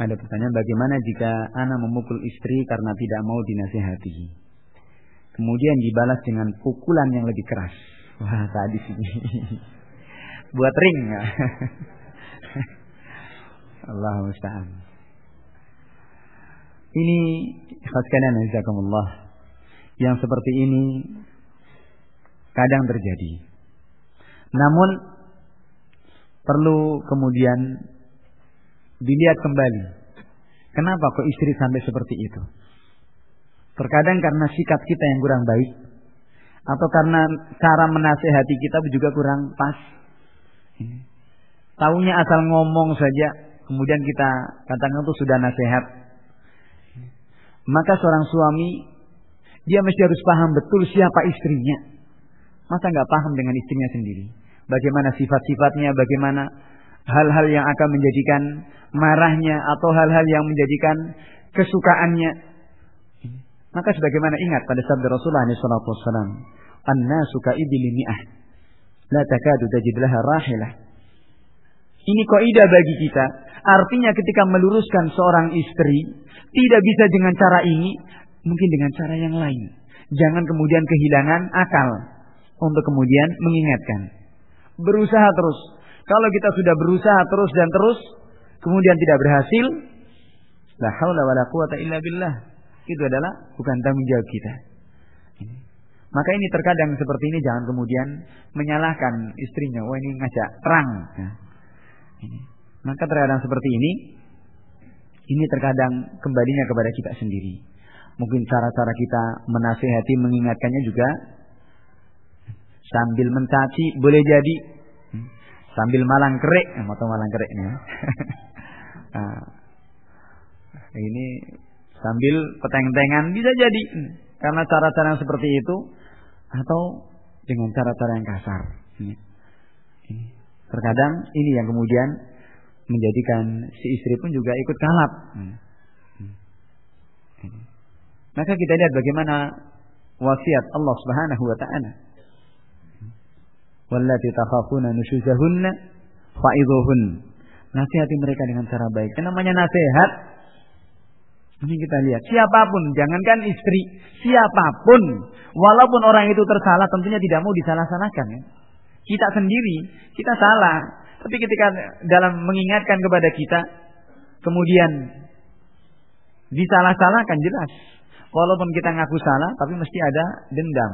Ada pertanyaan bagaimana jika anak memukul istri karena tidak mau dinasihati. Kemudian dibalas dengan pukulan yang lebih keras. Wah, tadi sih. Buat ring. Allah musta'an. Ini khaskan jazakumullah. Yang seperti ini kadang terjadi. Namun perlu kemudian dilihat kembali. Kenapa kok istri sampai seperti itu? Terkadang karena sikap kita yang kurang baik atau karena cara menasehati kita juga kurang pas. Taunya asal ngomong saja, kemudian kita katakan itu sudah nasihat. Maka seorang suami dia mesti harus paham betul siapa istrinya. Masa nggak paham dengan istrinya sendiri? Bagaimana sifat-sifatnya, bagaimana hal-hal yang akan menjadikan marahnya atau hal-hal yang menjadikan kesukaannya. Maka sebagaimana ingat pada sabda Rasulullah SAW, An-nasu ka'ibili mi'ah, la takadu tajid laha rahilah. Ini kaidah bagi kita. Artinya ketika meluruskan seorang istri, tidak bisa dengan cara ini, mungkin dengan cara yang lain. Jangan kemudian kehilangan akal untuk kemudian mengingatkan. Berusaha terus. Kalau kita sudah berusaha terus dan terus, kemudian tidak berhasil, la haula wala quwata illa billah. Itu adalah bukan tanggung jawab kita. Maka ini terkadang seperti ini jangan kemudian menyalahkan istrinya. Wah ini ngajak perang. Nah, ini. Maka terkadang seperti ini, ini terkadang kembalinya kepada kita sendiri. Mungkin cara-cara kita menasehati, mengingatkannya juga sambil mencaci boleh jadi sambil malang kerik, eh, atau malang kerik ini. nah, ini sambil peteng-tengan bisa jadi karena cara-cara seperti itu atau dengan cara-cara yang kasar. Terkadang ini yang kemudian menjadikan si istri pun juga ikut kalap. Hmm. Hmm. Maka kita lihat bagaimana wasiat Allah Subhanahu wa taala. Wallati takhafuna nusyuzahunna fa'idhuhun. Nasihati mereka dengan cara baik. Yang namanya nasihat ini kita lihat siapa pun, jangankan istri, siapa pun, walaupun orang itu tersalah, tentunya tidak mau disalah-salahkan. Ya. Kita sendiri, kita salah, tapi ketika dalam mengingatkan kepada kita, kemudian disalah-salahkan jelas. Walaupun kita ngaku salah, tapi mesti ada dendam,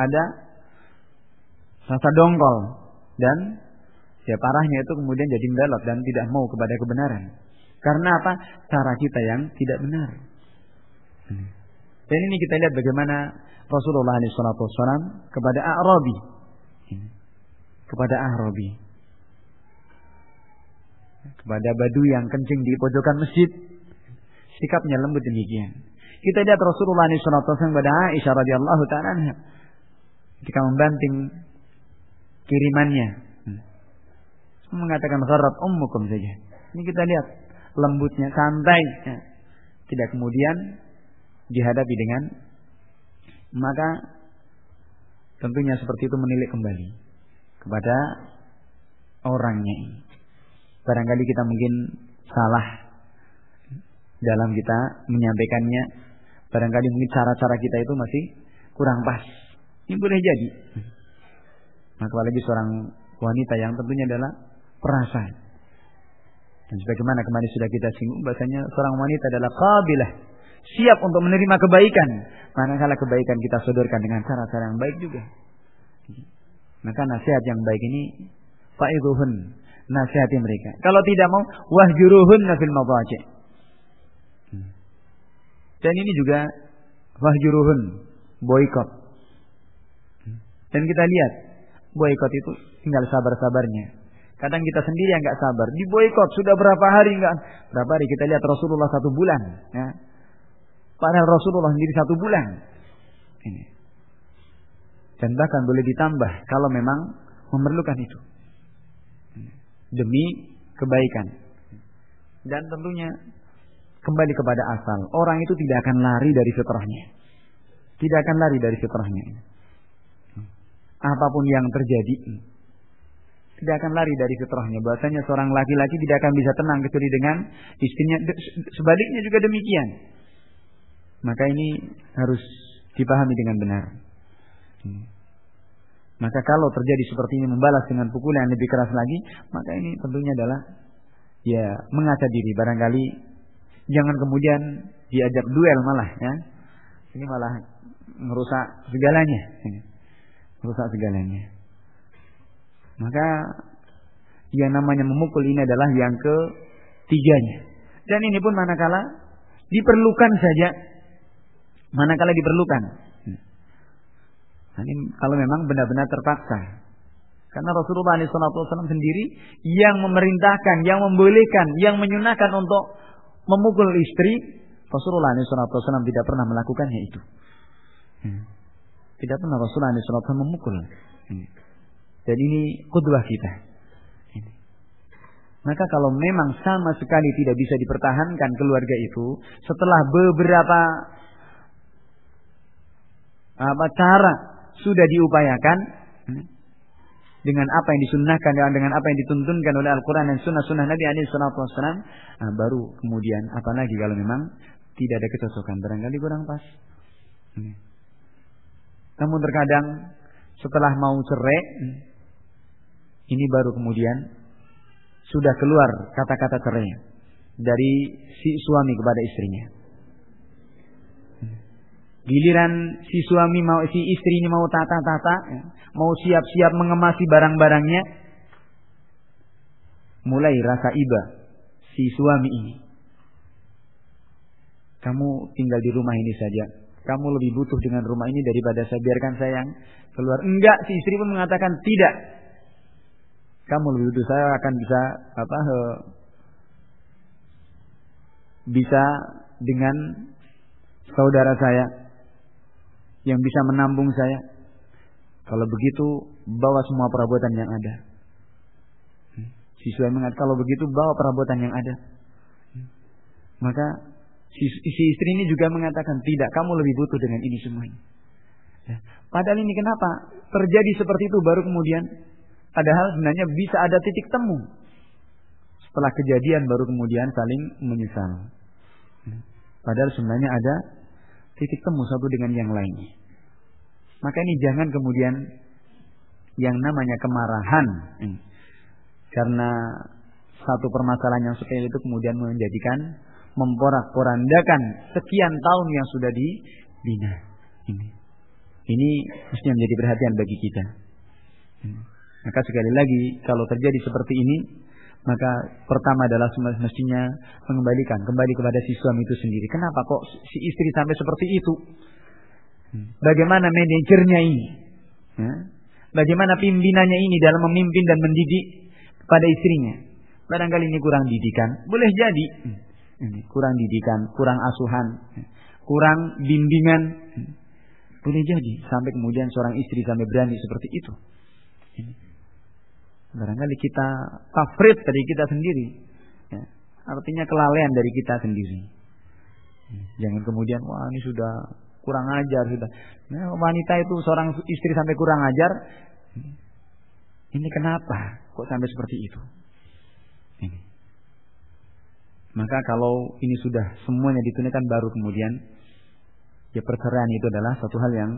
ada rasa dongkol dan ya parahnya itu kemudian jadi belot dan tidak mau kepada kebenaran. Karena apa? Cara kita yang tidak benar. Dan ini kita lihat bagaimana Rasulullah SAW kepada Arabi, kepada Arabi, kepada Badu yang kencing di pojokan masjid, sikapnya lembut demikian. Kita lihat Rasulullah SAW kepada Aisyah radhiyallahu taala ketika membanting kirimannya. Hmm. Mengatakan gharat ummukum saja. Ini kita lihat lembutnya, santai. Ya. Tidak kemudian dihadapi dengan maka tentunya seperti itu menilik kembali kepada orangnya. Barangkali kita mungkin salah dalam kita menyampaikannya Barangkali mungkin cara-cara kita itu masih kurang pas. Ini boleh jadi. Apalagi seorang wanita yang tentunya adalah perasa. Dan sebagaimana kemarin sudah kita singgung bahasanya seorang wanita adalah kabilah siap untuk menerima kebaikan. Manakala kebaikan kita sodorkan dengan cara-cara yang baik juga. Maka nasihat yang baik ini fa'idhuhun nasihati mereka. Kalau tidak mau wahjuruhun fil madaji'. Dan ini juga wahjuruhun, boykot. Dan kita lihat, boykot itu tinggal sabar-sabarnya. Kadang kita sendiri yang nggak sabar, di boykot sudah berapa hari nggak? Berapa hari kita lihat Rasulullah satu bulan, ya. Padahal Rasulullah sendiri satu bulan. Ini. Dan bahkan boleh ditambah kalau memang memerlukan itu. Demi kebaikan. Dan tentunya kembali kepada asal. Orang itu tidak akan lari dari fitrahnya. Tidak akan lari dari fitrahnya. Apa pun yang terjadi. tidak akan lari dari fitrahnya. Bahasanya seorang laki-laki tidak akan bisa tenang kecuali dengan istrinya. Sebaliknya juga demikian. Maka ini harus dipahami dengan benar. Hmm. Maka kalau terjadi seperti ini membalas dengan pukulan lebih keras lagi, maka ini tentunya adalah ya mengaca diri barangkali jangan kemudian diajak duel malah ya. Ini malah merusak segalanya. Merusak segalanya. Maka yang namanya memukul ini adalah yang ketiganya. Dan ini pun manakala diperlukan saja. Manakala diperlukan. Nah, ini kalau memang benar-benar terpaksa. Karena Rasulullah SAW sendiri yang memerintahkan, yang membolehkan, yang menyunahkan untuk memukul istri, Rasulullah SAW tidak pernah melakukannya itu. Tidak pernah Rasulullah SAW memukul. Hmm. Dan ini kudwah kita. Maka kalau memang sama sekali tidak bisa dipertahankan keluarga itu, setelah beberapa apa cara sudah diupayakan hmm, dengan apa yang disunnahkan dengan apa yang dituntunkan oleh Al-Quran dan sunnah-sunnah Nabi Alaihi Wasallam, nah, baru kemudian apalagi kalau memang tidak ada kecocokan, barangkali kurang pas. Namun terkadang setelah mau cerai, ini baru kemudian sudah keluar kata-kata cerai dari si suami kepada istrinya. Giliran si suami mau si istrinya mau tata-tata, mau siap-siap mengemasi barang-barangnya, mulai rasa iba si suami ini. Kamu tinggal di rumah ini saja. Kamu lebih butuh dengan rumah ini daripada saya biarkan sayang keluar. Enggak, si istri pun mengatakan tidak kamu lebih butuh saya akan bisa apa bisa dengan saudara saya yang bisa menampung saya. Kalau begitu bawa semua perabotan yang ada. Hmm. Si mengatakan kalau begitu bawa perabotan yang ada. Hmm. Maka si, si istri ini juga mengatakan tidak, kamu lebih butuh dengan ini semuanya. Ya. Padahal ini kenapa terjadi seperti itu baru kemudian Padahal sebenarnya bisa ada titik temu. Setelah kejadian baru kemudian saling menyesal. Padahal sebenarnya ada titik temu satu dengan yang lainnya. Maka ini jangan kemudian yang namanya kemarahan. Karena satu permasalahan yang seperti itu kemudian menjadikan memporak-porandakan sekian tahun yang sudah dibina. Ini, ini mestinya menjadi perhatian bagi kita. Maka sekali lagi kalau terjadi seperti ini maka pertama adalah semestinya mengembalikan kembali kepada si suami itu sendiri. Kenapa kok si istri sampai seperti itu? Hmm. Bagaimana manajernya ini? Ya? Bagaimana pimpinannya ini dalam memimpin dan mendidik pada istrinya? Barangkali ini kurang didikan. Boleh jadi. Kurang didikan, kurang asuhan, kurang bimbingan. Boleh jadi sampai kemudian seorang istri sampai berani seperti itu. Barangkali kita tafrid dari kita sendiri. Ya. Artinya kelalaian dari kita sendiri. Jangan kemudian wah ini sudah kurang ajar sudah. Nah, wanita itu seorang istri sampai kurang ajar. Ini kenapa? Kok sampai seperti itu? Ini. Maka kalau ini sudah semuanya ditunaikan baru kemudian ya perceraian itu adalah satu hal yang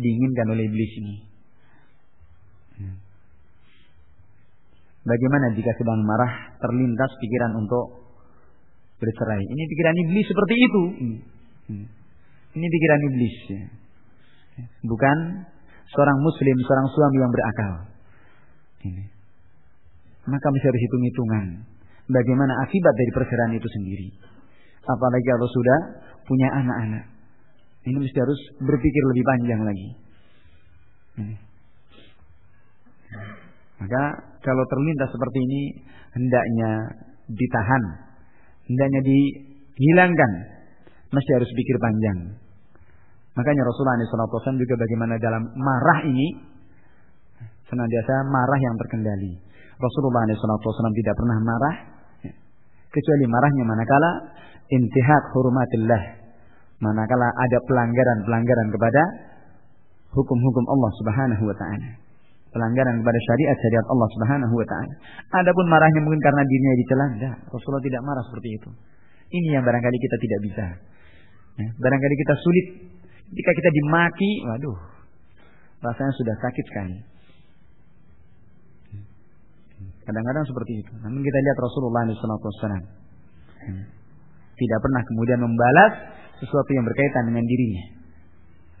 diinginkan oleh iblis ini. Hmm. Bagaimana jika sedang marah terlintas pikiran untuk bercerai? Ini pikiran iblis seperti itu. Hmm. Ini pikiran iblis. Ya. Bukan seorang muslim, seorang suami yang berakal. Maka mesti harus hitung-hitungan. Bagaimana akibat dari perceraian itu sendiri. Apalagi kalau sudah punya anak-anak. Ini mesti harus berpikir lebih panjang lagi. Maka kalau terlintas seperti ini hendaknya ditahan, hendaknya dihilangkan. Mesti harus pikir panjang. Makanya Rasulullah SAW juga bagaimana dalam marah ini senantiasa marah yang terkendali. Rasulullah SAW tidak pernah marah kecuali marahnya manakala intihak hurumatillah manakala ada pelanggaran-pelanggaran kepada hukum-hukum Allah Subhanahu wa taala. pelanggaran kepada syariat syariat Allah Subhanahu wa taala. Adapun marahnya mungkin karena dirinya dicela, Rasulullah tidak marah seperti itu. Ini yang barangkali kita tidak bisa. Ya, barangkali kita sulit jika kita dimaki, waduh, rasanya sudah sakit sekali. Kadang-kadang seperti itu. Namun kita lihat Rasulullah SAW tidak pernah kemudian membalas sesuatu yang berkaitan dengan dirinya.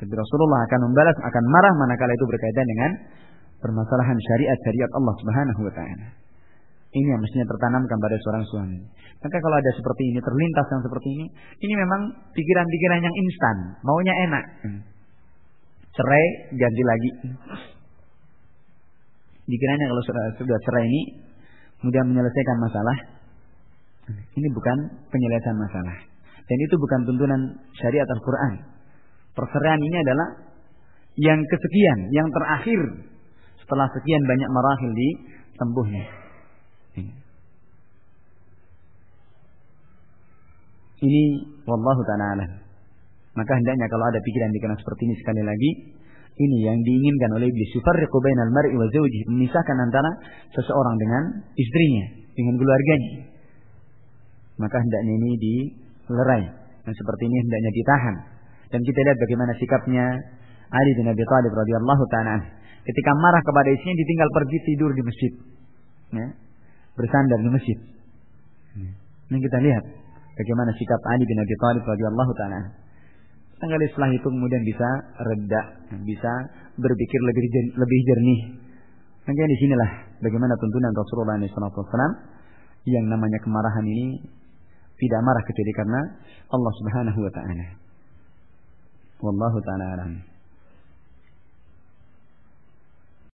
Tapi Rasulullah akan membalas, akan marah manakala itu berkaitan dengan permasalahan syariat syariat Allah Subhanahu wa taala. Ini yang mestinya tertanamkan pada seorang suami. Maka kalau ada seperti ini, terlintas yang seperti ini, ini memang pikiran-pikiran yang instan, maunya enak. Cerai, ganti lagi. Dikiranya kalau sudah, sudah cerai ini, kemudian menyelesaikan masalah, ini bukan penyelesaian masalah. Dan itu bukan tuntunan syariat Al-Quran. Perceraian ini adalah yang kesekian, yang terakhir setelah sekian banyak marahil di tempuhnya. Ini wallahu taala Maka hendaknya kalau ada pikiran-pikiran seperti ini sekali lagi, ini yang diinginkan oleh iblis. Yufarriqu bainal mar'i wa zawji, memisahkan antara seseorang dengan istrinya, dengan keluarganya. Maka hendaknya ini dilerai. Dan seperti ini hendaknya ditahan. Dan kita lihat bagaimana sikapnya Ali bin Abi Thalib radhiyallahu taala Ketika marah kepada istrinya ditinggal pergi tidur di masjid. Ya. Bersandar di masjid. Ini kita lihat bagaimana sikap Ali bin Abi Thalib radhiyallahu taala. Tanggal setelah itu kemudian bisa reda, bisa berpikir lebih lebih jernih. Maka di sinilah bagaimana tuntunan Rasulullah SAW yang namanya kemarahan ini tidak marah kecuali karena Allah Subhanahu wa taala. Wallahu taala alam.